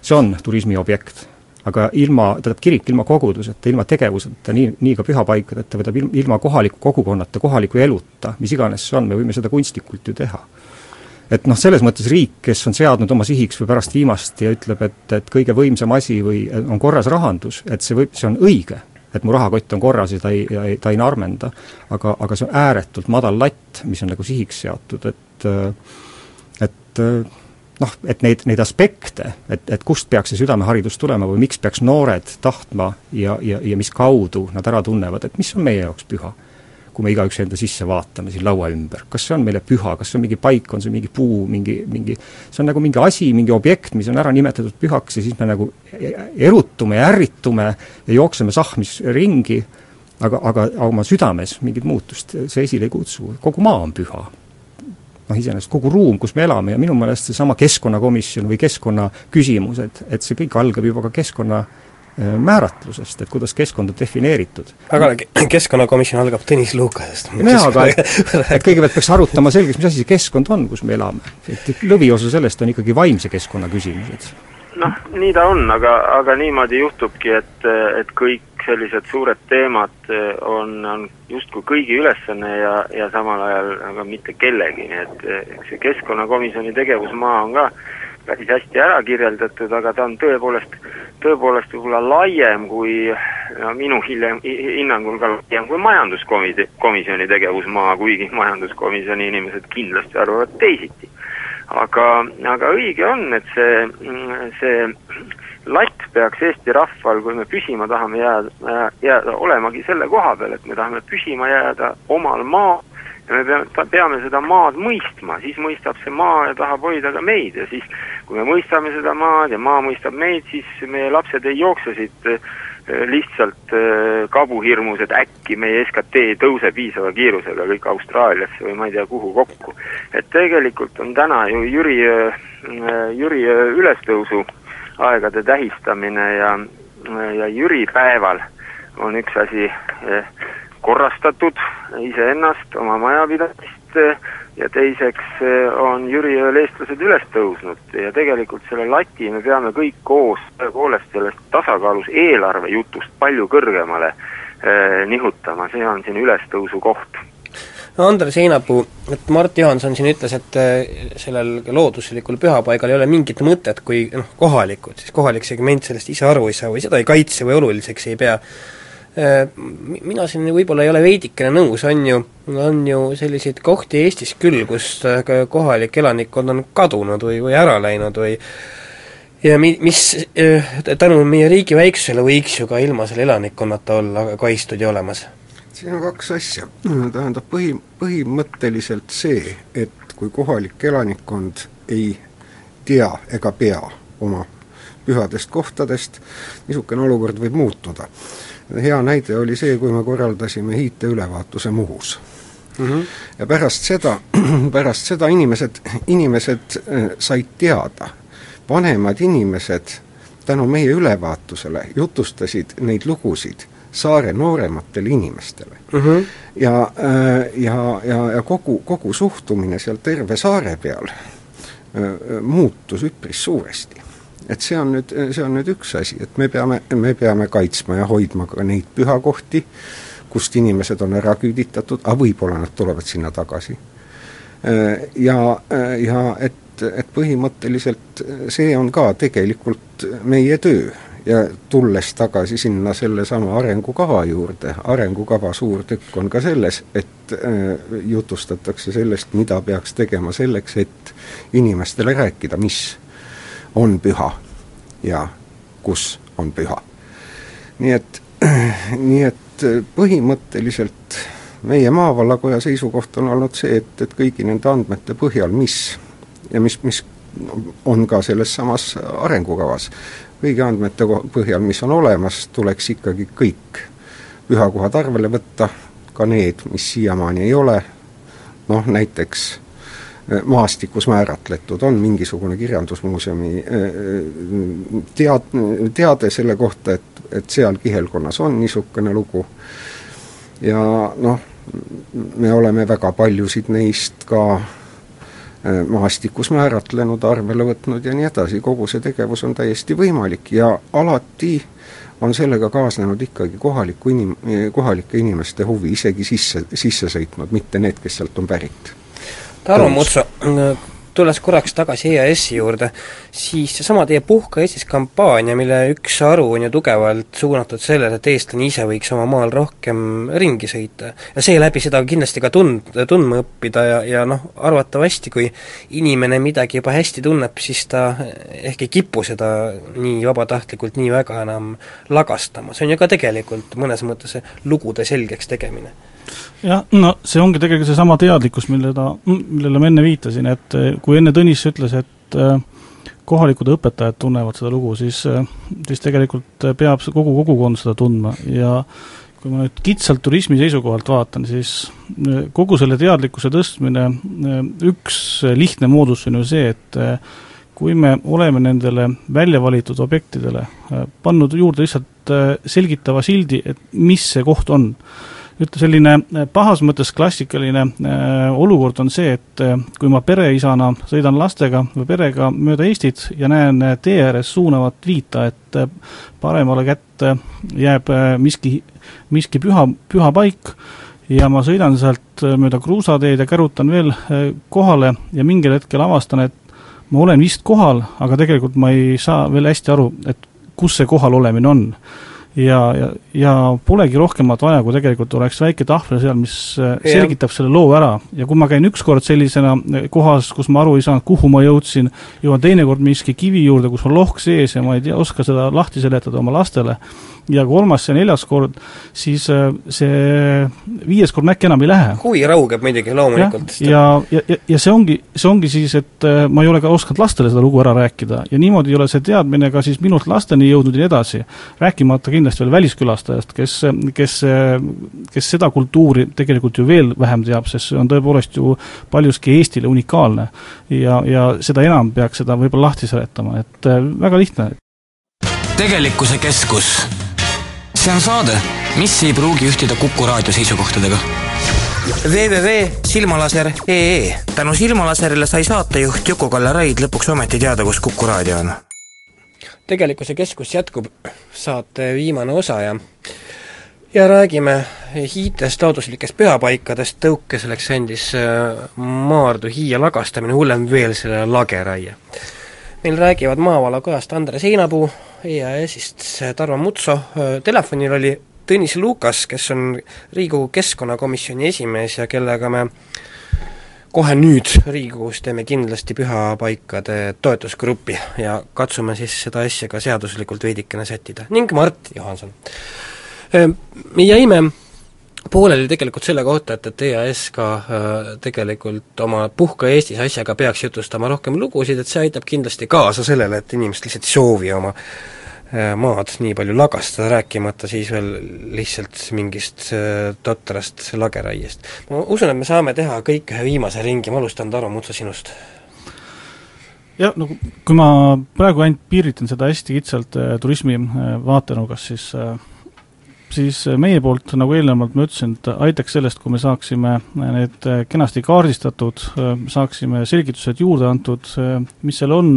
Speaker 5: see on turismiobjekt. Aga ilma, tähendab kirik ilma koguduseta, ilma tegevuseta, nii, nii ka pühapaikadeta, või tähendab ilma kohaliku kogukonnata, kohaliku eluta, mis iganes see on, me võime seda kunstlikult ju teha. et noh, selles mõttes riik, kes on seadnud oma sihiks või pärast viimast ja ütleb, et, et kõige võimsam asi või on korras rahandus, et see võib, see on õige, et mu rahakott on korras ja ta ei, ja ta ei narmenda, aga, aga see on ääretult madal latt, mis on nagu sihiks seatud, et et noh, et neid, neid aspekte, et, et kust peaks see südameharidus tulema või miks peaks noored tahtma ja, ja, ja mis kaudu nad ära tunnevad, et mis on meie jaoks püha. kui me igaüks enda sisse vaatame siin laua ümber, kas see on meile püha, kas see on mingi paik, on see mingi puu, mingi, mingi see on nagu mingi asi, mingi objekt, mis on ära nimetatud pühaks ja siis me nagu erutume ja ärritume ja jookseme sahmis ringi, aga, aga oma südames mingit muutust see esile ei kutsu, kogu maa on püha noh, iseenesest kogu ruum, kus me elame ja minu meelest seesama keskkonnakomisjon või keskkonna küsimus, et, et see kõik algab juba ka keskkonna äh, määratlusest, et kuidas keskkond on defineeritud.
Speaker 3: aga keskkonnakomisjon algab Tõnis Lukasest.
Speaker 5: nojah, aga et, et kõigepealt peaks arutama selgeks, mis asi see keskkond on, kus me elame. et lõviosa sellest on ikkagi vaimse keskkonna küsimused.
Speaker 6: Noh, nii ta on, aga, aga niimoodi juhtubki, et, et kõik sellised suured teemad eh, on, on justkui kõigi ülesanne ja, ja samal ajal aga mitte kellegi, nii et eh, eks see Keskkonnakomisjoni tegevusmaa on ka päris hästi ära kirjeldatud, aga ta on tõepoolest, tõepoolest võib-olla laiem kui, no minu hiljem, hinnangul ka laiem kui majanduskomi-, komisjoni tegevusmaa, kuigi majanduskomisjoni inimesed kindlasti arvavad teisiti. Aga, aga õige on, et see, see latt peaks Eesti rahval, kui me püsima tahame jääda, jääda, olemagi selle koha peal, et me tahame püsima jääda omal maal ja me peame, peame seda maad mõistma, siis mõistab see maa ja tahab hoida ka meid ja siis kui me mõistame seda maad ja maa mõistab meid, siis meie lapsed ei jookse siit eh, lihtsalt eh, kabuhirmus, et äkki meie SKT ei tõuse piisava kiirusega kõik Austraaliasse või ma ei tea, kuhu kokku. et tegelikult on täna ju Jüri, eh, Jüri ülestõusu aegade tähistamine ja, ja Jüri päeval on üks asi korrastatud iseennast, oma majapidamist ja teiseks eh, on Jüri ööl eestlased üles tõusnud ja tegelikult selle lati me peame kõik koos tõepoolest sellest tasakaalus eelarve jutust palju kõrgemale eh, nihutama, see on siin ülestõusu koht
Speaker 3: Andres Heinapuu, et Mart Johanson siin ütles, et äh, sellel looduslikul pühapaigal ei ole mingit mõtet, kui noh, kohalikud, siis kohalik segment sellest ise aru ei saa või seda ei kaitse või oluliseks ei pea. Äh, mina siin võib-olla ei ole veidikene nõus, on ju, on ju selliseid kohti Eestis küll, kus äh, kohalik elanikkond on kadunud või, või ära läinud või ja mi-, mis tänu meie riigi väiksusele võiks ju ka ilma selle elanikkonnata olla kaitstud ja olemas.
Speaker 4: Siin on kaks asja, tähendab põhi, põhimõtteliselt see, et kui kohalik elanikkond ei tea ega pea oma pühadest kohtadest, niisugune olukord võib muutuda. Hea näide oli see, kui me korraldasime hiiteülevaatuse Muhus mm. -hmm. ja pärast seda, pärast seda inimesed, inimesed äh, said teada, vanemad inimesed tänu meie ülevaatusele jutustasid neid lugusid saare noorematele inimestele mm. -hmm. ja, äh, ja, ja, ja kogu, kogu suhtumine seal terve saare peal äh, muutus üpris suuresti. Et see on nüüd, see on nüüd üks asi, et me peame, me peame kaitsma ja hoidma ka neid pühakohti, kust inimesed on ära küüditatud, aga võib-olla nad tulevad sinna tagasi. Ja, ja et, et põhimõtteliselt see on ka tegelikult meie töö ja tulles tagasi sinna sellesama arengukava juurde, arengukava suur tükk on ka selles, et äh, jutustatakse sellest, mida peaks tegema selleks, et inimestele rääkida, mis on püha ja kus on püha. nii et, nii et põhimõtteliselt meie maavallakoja seisukoht on olnud see, et, et kõigi nende andmete põhjal, mis ja mis, mis on ka selles samas arengukavas, kõigi andmete põhjal, mis on olemas, tuleks ikkagi kõik pühakohad arvele võtta, ka need, mis siiamaani ei ole, noh näiteks maastikus määratletud, on mingisugune kirjandusmuuseumi eh, eh, tead-, teade selle kohta, et, et seal kihelkonnas on niisugune lugu ja noh, me oleme väga paljusid neist ka Äh, maastikus määratlenud, arvele võtnud ja nii edasi, kogu see tegevus on täiesti võimalik ja alati on sellega kaasnenud ikkagi kohaliku inim-, kohalike inimeste huvi isegi sisse, sisse sõitnud, mitte need, kes sealt on pärit.
Speaker 3: Tarmo Mutso, tulles korraks tagasi EAS-i juurde, siis seesama teie Puhka Eestis kampaania, mille üks haru on ju tugevalt suunatud sellele, et eestlane ise võiks oma maal rohkem ringi sõita. Ja seeläbi seda kindlasti ka tund-, tundma õppida ja, ja noh, arvatavasti kui inimene midagi juba hästi tunneb, siis ta ehk ei kipu seda nii vabatahtlikult nii väga enam lagastama, see on ju ka tegelikult mõnes mõttes lugude selgeks tegemine
Speaker 7: jah, no see ongi tegelikult seesama teadlikkus, mille ta, millele ma enne viitasin, et eh, kui enne Tõnis ütles, et eh, kohalikud õpetajad tunnevad seda lugu, siis, eh, siis tegelikult peab kogu kogukond seda tundma. Ja kui ma nüüd kitsalt turismi seisukohalt vaatan, siis kogu selle teadlikkuse tõstmine, üks lihtne moodus on ju see, et kui me oleme nendele välja valitud objektidele pannud juurde lihtsalt selgitava sildi, et mis see koht on ütle, selline äh, pahas mõttes klassikaline äh, olukord on see, et äh, kui ma pereisana sõidan lastega või perega mööda Eestit ja näen tee ääres suunavat viita, et paremale kätte jääb miski, miski püha, püha paik, ja ma sõidan sealt mööda kruusateed ja kärutan veel kohale ja mingil hetkel avastan, et ma olen vist kohal, aga tegelikult ma ei saa veel hästi aru, et kus see kohal olemine on ja, ja, ja polegi rohkemat vaja, kui tegelikult oleks väike tahvel seal, mis äh, selgitab selle loo ära. ja kui ma käin ükskord sellisena äh, kohas, kus ma aru ei saanud, kuhu ma jõudsin, jõuan teinekord miski kivi juurde, kus on lohk sees ja ma ei tea, oska seda lahti seletada oma lastele, ja kolmas ja neljas kord, siis äh, see viies kord äkki enam ei lähe.
Speaker 3: huvi raugeb muidugi, loomulikult.
Speaker 7: ja, ja, ja, ja see ongi, see ongi siis, et ma ei ole ka osanud lastele seda lugu ära rääkida ja niimoodi ei ole see teadmine ka siis minult lasteni jõudnud ja nii edasi. rääkimata kindlasti veel väliskülastajast, kes, kes, kes seda kultuuri tegelikult ju veel vähem teab, sest see on tõepoolest ju paljuski Eestile unikaalne. ja, ja seda enam peaks seda võib-olla lahti seletama, et äh, väga lihtne.
Speaker 2: tegelikkuse keskus see on saade, mis ei pruugi ühtida Kuku raadio seisukohtadega www.silmalaser.ee tänu Silmalaserile sai saatejuht Juku-Kalle Raid lõpuks ometi teada, kus Kuku raadio on.
Speaker 3: Tegelikkuse keskus jätkub, saate viimane osa ja ja räägime hiidest, looduslikest pühapaikadest, tõuke selleks andis äh, Maardu hiie lagastamine, hullem veel selle lageraie. meil räägivad maavallakojast Andres Heinapuu, EAS-ist Tarmo Mutso, telefonil oli Tõnis Lukas, kes on Riigikogu Keskkonnakomisjoni esimees ja kellega me kohe nüüd Riigikogus teeme kindlasti pühapaikade toetusgrupi ja katsume siis seda asja ka seaduslikult veidikene sättida, ning Mart Johanson. me jäime pooleli tegelikult selle kohta, et, et EAS ka äh, tegelikult oma Puhka Eestis asjaga peaks jutustama rohkem lugusid, et see aitab kindlasti kaasa sellele, et inimesed lihtsalt ei soovi oma äh, maad nii palju lagastada, rääkimata siis veel lihtsalt mingist äh, totrast lageraiest. ma usun, et me saame teha kõik ühe viimase ringi, ma alustan, Tarmo Mutsa, sinust
Speaker 7: jah, no kui ma praegu ainult piiritan seda hästi kitsalt äh, turismi äh, vaatenurgast, siis äh, siis meie poolt, nagu eelnevalt ma ütlesin, et aitaks sellest, kui me saaksime need kenasti kaardistatud, saaksime selgitused juurde antud, mis seal on,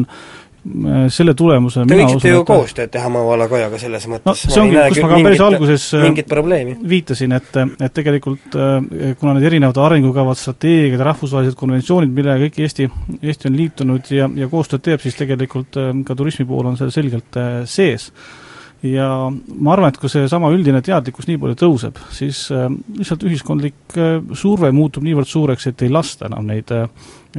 Speaker 7: selle tulemusena
Speaker 3: Te võiksite ju koostööd teha Maavalakojaga selles mõttes
Speaker 7: no see ongi, kus ma ka päris alguses
Speaker 3: probleemi.
Speaker 7: viitasin, et, et tegelikult kuna need erinevad arengukavad, strateegiad, rahvusvahelised konventsioonid, millega kõik Eesti, Eesti on liitunud ja, ja koostööd teeb, siis tegelikult ka turismi pool on seal selgelt sees ja ma arvan, et kui seesama üldine teadlikkus nii palju tõuseb, siis äh, lihtsalt ühiskondlik äh, surve muutub niivõrd suureks, et ei lasta enam neid äh,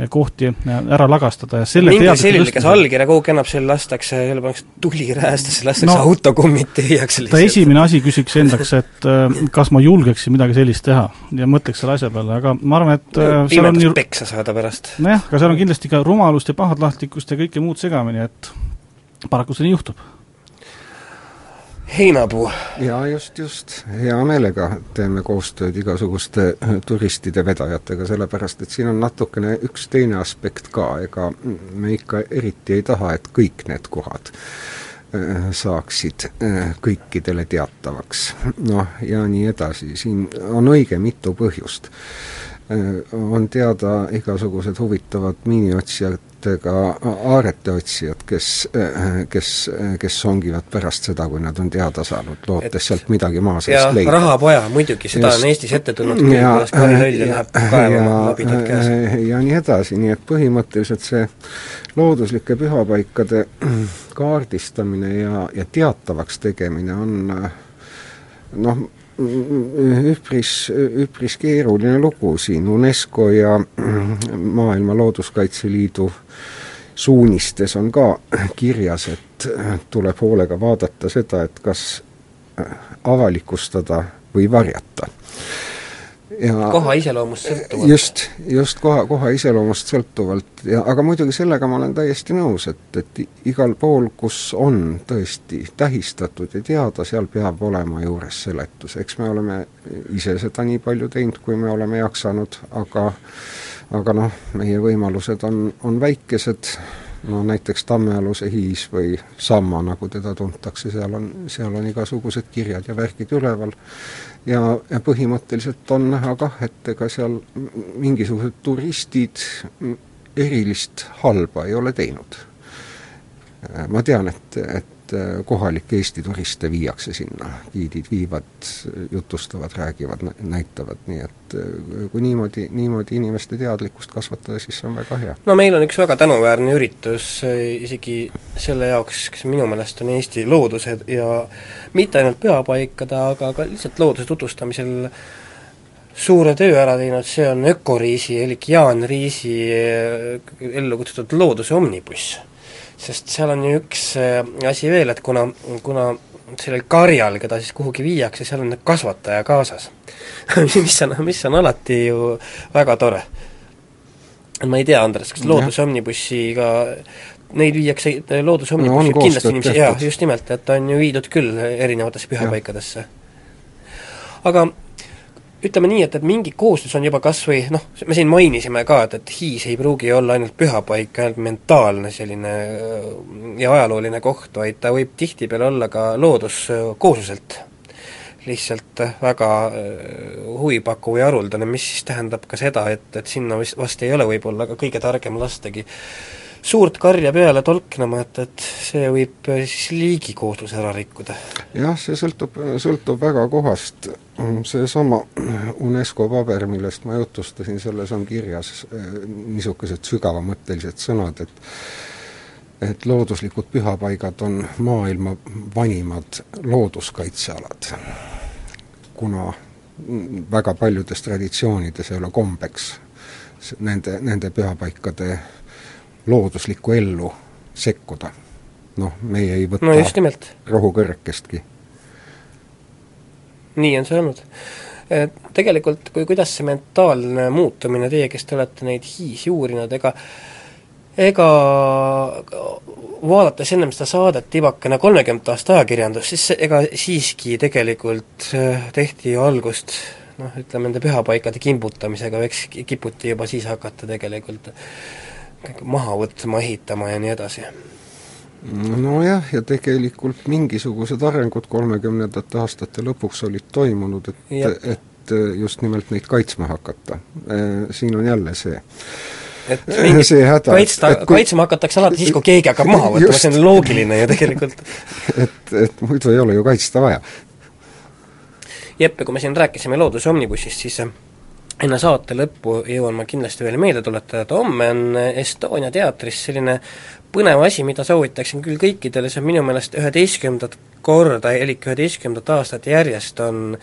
Speaker 7: kohti ära lagastada ja selle
Speaker 3: mingi selline, kes allkirja kuhugi annab, selle lastakse, jälle pannakse tuli räästasse, lastakse no, autokummid tühjaks
Speaker 7: lihtsalt. ta esimene asi küsiks endaks, et kas ma julgeksin midagi sellist teha ja mõtleks selle asja peale, aga ma arvan, et
Speaker 3: seal on nii peksa saada pärast.
Speaker 7: nojah, aga seal on kindlasti ka rumalust ja pahatahtlikkust ja kõike muud segamini, et paraku see nii juhtub
Speaker 3: heinapuu.
Speaker 4: jaa, just, just. hea meelega teeme koostööd igasuguste turistide vedajatega, sellepärast et siin on natukene üks teine aspekt ka, ega me ikka eriti ei taha, et kõik need kohad äh, saaksid äh, kõikidele teatavaks. noh, ja nii edasi, siin on õige mitu põhjust Äh, on teada igasugused huvitavad miiniotsijatega aarete otsijad, kes, kes, kes songivad pärast seda, kui nad on teada saanud, lootes sealt midagi maa seest leida.
Speaker 3: rahapoja, muidugi, seda Just, on Eestis ette tulnud küll, kuidas karilõlja läheb kaevama labidad käes.
Speaker 4: ja nii edasi, nii et põhimõtteliselt see looduslike pühapaikade kaardistamine ja, ja teatavaks tegemine on noh, üpris, üpris keeruline lugu siin, UNESCO ja Maailma Looduskaitse Liidu suunistes on ka kirjas, et tuleb hoolega vaadata seda, et kas avalikustada või varjata
Speaker 3: ja koha iseloomust sõltuvalt.
Speaker 4: just, just koha, koha iseloomust sõltuvalt. Ja aga muidugi sellega ma olen täiesti nõus, et, et igal pool, kus on tõesti tähistatud ja teada, seal peab olema juures seletus, eks me oleme ise seda nii palju teinud, kui me oleme jaksanud, aga aga noh, meie võimalused on, on väikesed, no näiteks Tammealuse hiis või Samma, nagu teda tuntakse, seal on, seal on igasugused kirjad ja värgid üleval ja, ja põhimõtteliselt on näha kah, et ega seal mingisugused turistid erilist halba ei ole teinud. ma tean, et, et kohalikke Eesti turiste viiakse sinna, giidid viivad, jutustavad, räägivad, näitavad, nii et kui niimoodi, niimoodi inimeste teadlikkust kasvatada, siis see on väga hea.
Speaker 3: no meil on üks väga tänuväärne üritus isegi selle jaoks, kes minu meelest on Eesti looduse ja mitte ainult pühapaikade, aga ka lihtsalt looduse tutvustamisel suure töö ära teinud, see on Ökoriisi elik Jaan Riisi ellu kutsutud looduse omnibuss sest seal on ju üks äh, asi veel, et kuna, kuna sellel karjal, keda siis kuhugi viiakse, seal on kasvataja kaasas mis on, mis on alati ju väga tore. ma ei tea, Andres, kas Looduse Omnibussiga neid viiakse, Looduse Omnibussi no, kindlasti inimesi, jaa, just nimelt, et on ju viidud küll erinevatesse pühapaikadesse. aga ütleme nii, et, et mingi koostöös on juba kas või noh, me siin mainisime ka, et, et Hiis ei pruugi olla ainult pühapaik, ainult mentaalne selline äh, ja ajalooline koht, vaid ta võib tihtipeale olla ka looduskoosluselt lihtsalt väga äh, huvipakkuv ja haruldane, mis siis tähendab ka seda, et, et sinna vist vast ei ole võib-olla ka kõige targem lastagi suurt karja peale tolknema, et, et see võib äh, siis liigikoosluse ära rikkuda.
Speaker 4: jah, see sõltub, sõltub väga kohast, seesama UNESCO paber, millest ma jutustasin, selles on kirjas äh, niisugused sügavamõttelised sõnad, et et looduslikud pühapaigad on maailma vanimad looduskaitsealad, kuna väga paljudes traditsioonides ei ole kombeks nende, nende pühapaikade looduslikku ellu sekkuda. noh, meie ei võta
Speaker 3: no
Speaker 4: rohukõrrekestki.
Speaker 3: nii on see olnud. Tegelikult, kui, kuidas see mentaalne muutumine, teie, kes te olete neid hiisi uurinud, ega ega vaadates ennem seda saadet tibakene kolmekümnendat aasta ajakirjandust, siis ega siiski tegelikult äh, tehti ju algust noh, ütleme nende pühapaikade kimbutamisega, eks kiputi juba siis hakata tegelikult maha võtma, ehitama ja nii edasi
Speaker 4: nojah, ja tegelikult mingisugused arengud kolmekümnendate aastate lõpuks olid toimunud, et, et just nimelt neid kaitsma hakata. Siin on jälle see
Speaker 3: et mingit häda, kaitsta, kui... kaitsma hakatakse alati siis, kui keegi hakkab maha võtma, see on loogiline ju tegelikult.
Speaker 4: et, et muidu ei ole ju kaitsta vaja.
Speaker 3: Jeppe, kui me siin rääkisime Looduse Omnibussist, siis äh, enne saate lõppu jõuan ma kindlasti veel meelde tuletada, et homme on Estonia teatris selline põnev asi, mida soovitaksin küll kõikidele, see on minu meelest üheteistkümnendat korda, elik üheteistkümnendat aastat järjest on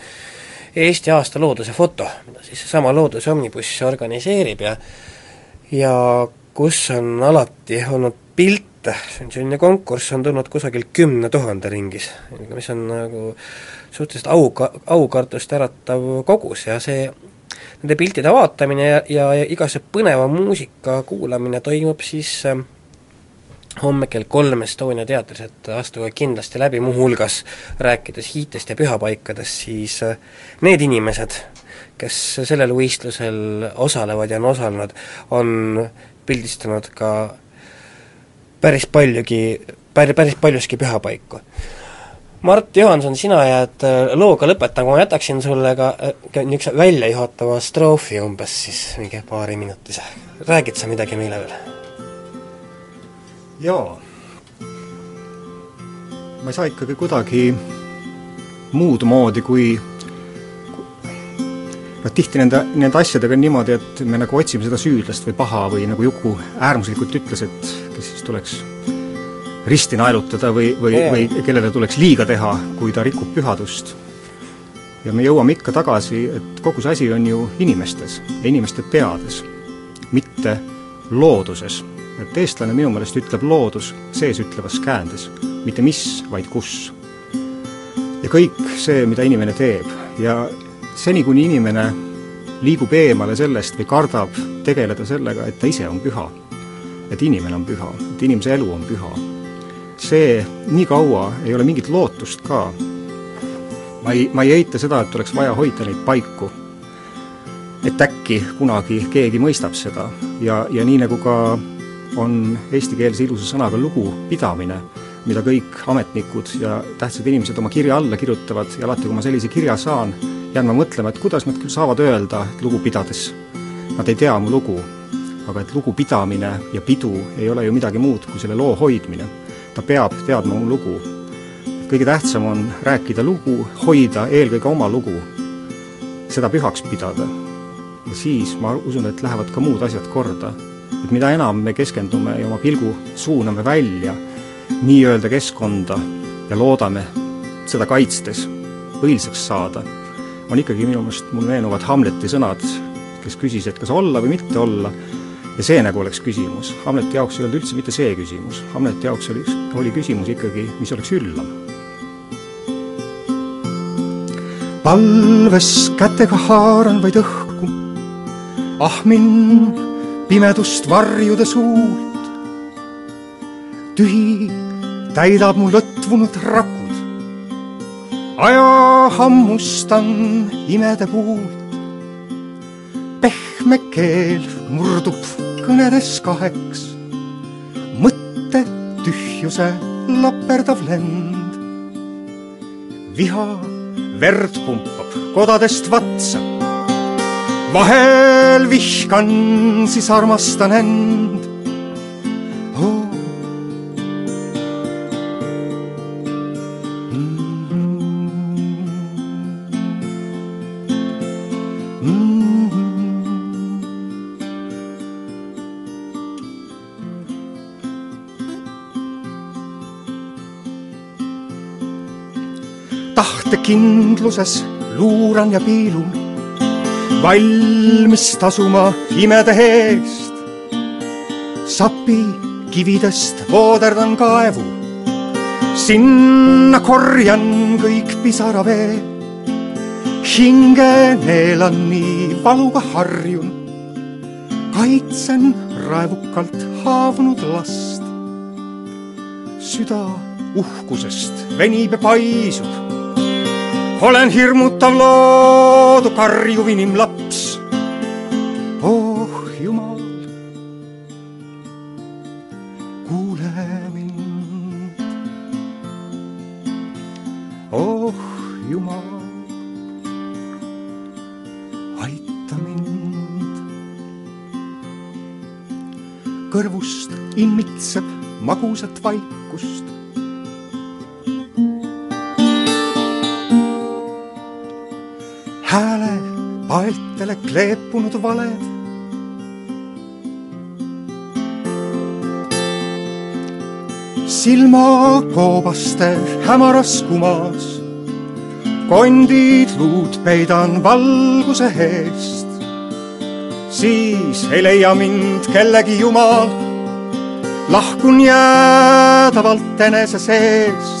Speaker 3: Eesti aasta looduse foto, mida siis seesama Looduse Omnibuss organiseerib ja ja kus on alati olnud pilte, see on selline konkurss, on tulnud kusagil kümne tuhande ringis, mis on nagu suhteliselt au, aukartust äratav kogus ja see nende piltide vaatamine ja, ja, ja igasuguse põneva muusika kuulamine toimub siis äh, homme kell kolm Estonia teatris, et astuge kindlasti läbi, muuhulgas rääkides hiitest ja pühapaikadest, siis äh, need inimesed, kes sellel võistlusel osalevad ja on osalenud, on pildistanud ka päris paljugi, päris paljuski pühapaiku. Mart Johanson, sina jääd äh, looga lõpetama, ma jätaksin sulle ka äh, niisuguse väljajuhatava stroofi umbes siis mingi paariminutise. räägid sa midagi meile veel?
Speaker 5: jaa. ma ei saa ikkagi kuidagi muud moodi, kui noh, tihti nende, nende asjadega on niimoodi, et me nagu otsime seda süüdlast või paha või nagu Juku äärmuslikult ütles, et kes siis tuleks risti naelutada või, või või kellele tuleks liiga teha, kui ta rikub pühadust. ja me jõuame ikka tagasi, et kogu see asi on ju inimestes ja inimeste peades, mitte looduses. et eestlane minu meelest ütleb loodus sees ütlevas käändes, mitte mis, vaid kus. ja kõik see, mida inimene teeb ja seni, kuni inimene liigub eemale sellest või kardab tegeleda sellega, et ta ise on püha, et inimene on püha, et inimese elu on püha, see nii kaua ei ole mingit lootust ka. ma ei, ma ei eita seda, et oleks vaja hoida neid paiku. et äkki kunagi keegi mõistab seda ja, ja nii nagu ka on eestikeelse ilusa sõnaga lugupidamine, mida kõik ametnikud ja tähtsad inimesed oma kirja alla kirjutavad ja alati, kui ma sellise kirja saan, jään ma mõtlema, et kuidas nad küll saavad öelda, et lugu pidades nad ei tea mu lugu, aga et lugupidamine ja pidu ei ole ju midagi muud kui selle loo hoidmine. Ta peab teadma mu lugu. kõige tähtsam on rääkida lugu, hoida eelkõige oma lugu, seda pühaks pidada. ja siis ma usun, et lähevad ka muud asjad korda. et mida enam me keskendume ja oma pilgu suuname välja nii-öelda keskkonda ja loodame seda kaitstes õilsaks saada on ikkagi minu meelest, mul meenuvad Hamleti sõnad, kes küsis, et kas olla või mitte olla, ja see nagu oleks küsimus. Hamleti jaoks ei olnud üldse mitte see küsimus, Hamleti jaoks oli, oli küsimus ikkagi, mis oleks üllam. palves kätega haaran vaid õhku, ahmin pimedust varjude suult. tühi täidab mu lõtvunud raku aja hammustan imede puult. pehme keel murdub kõnedes kaheks, mõtte tühjuse laperdav lend. viha verd pumpab kodadest vatsa, vahel vihkan, siis armastan end tahtekindluses luuran ja piilun, valmis tasuma imede eest. sapi kividest vooderdan kaevu, sinna korjan kõik pisaravee. hinge neelan nii valuga harjun, kaitsen raevukalt haavunud last. süda uhkusest venib ja paisub. Olen hirmutav loodu karjuv inimlaps. oh jumal, kuule mind. oh jumal, aita mind. kõrvust immitseb magusat vaikust kleepunud valed. silmakoobaste hämaras kumas, kondid luud peidan valguse eest. siis ei leia mind kellegi jumal, lahkun jäädavalt enese seest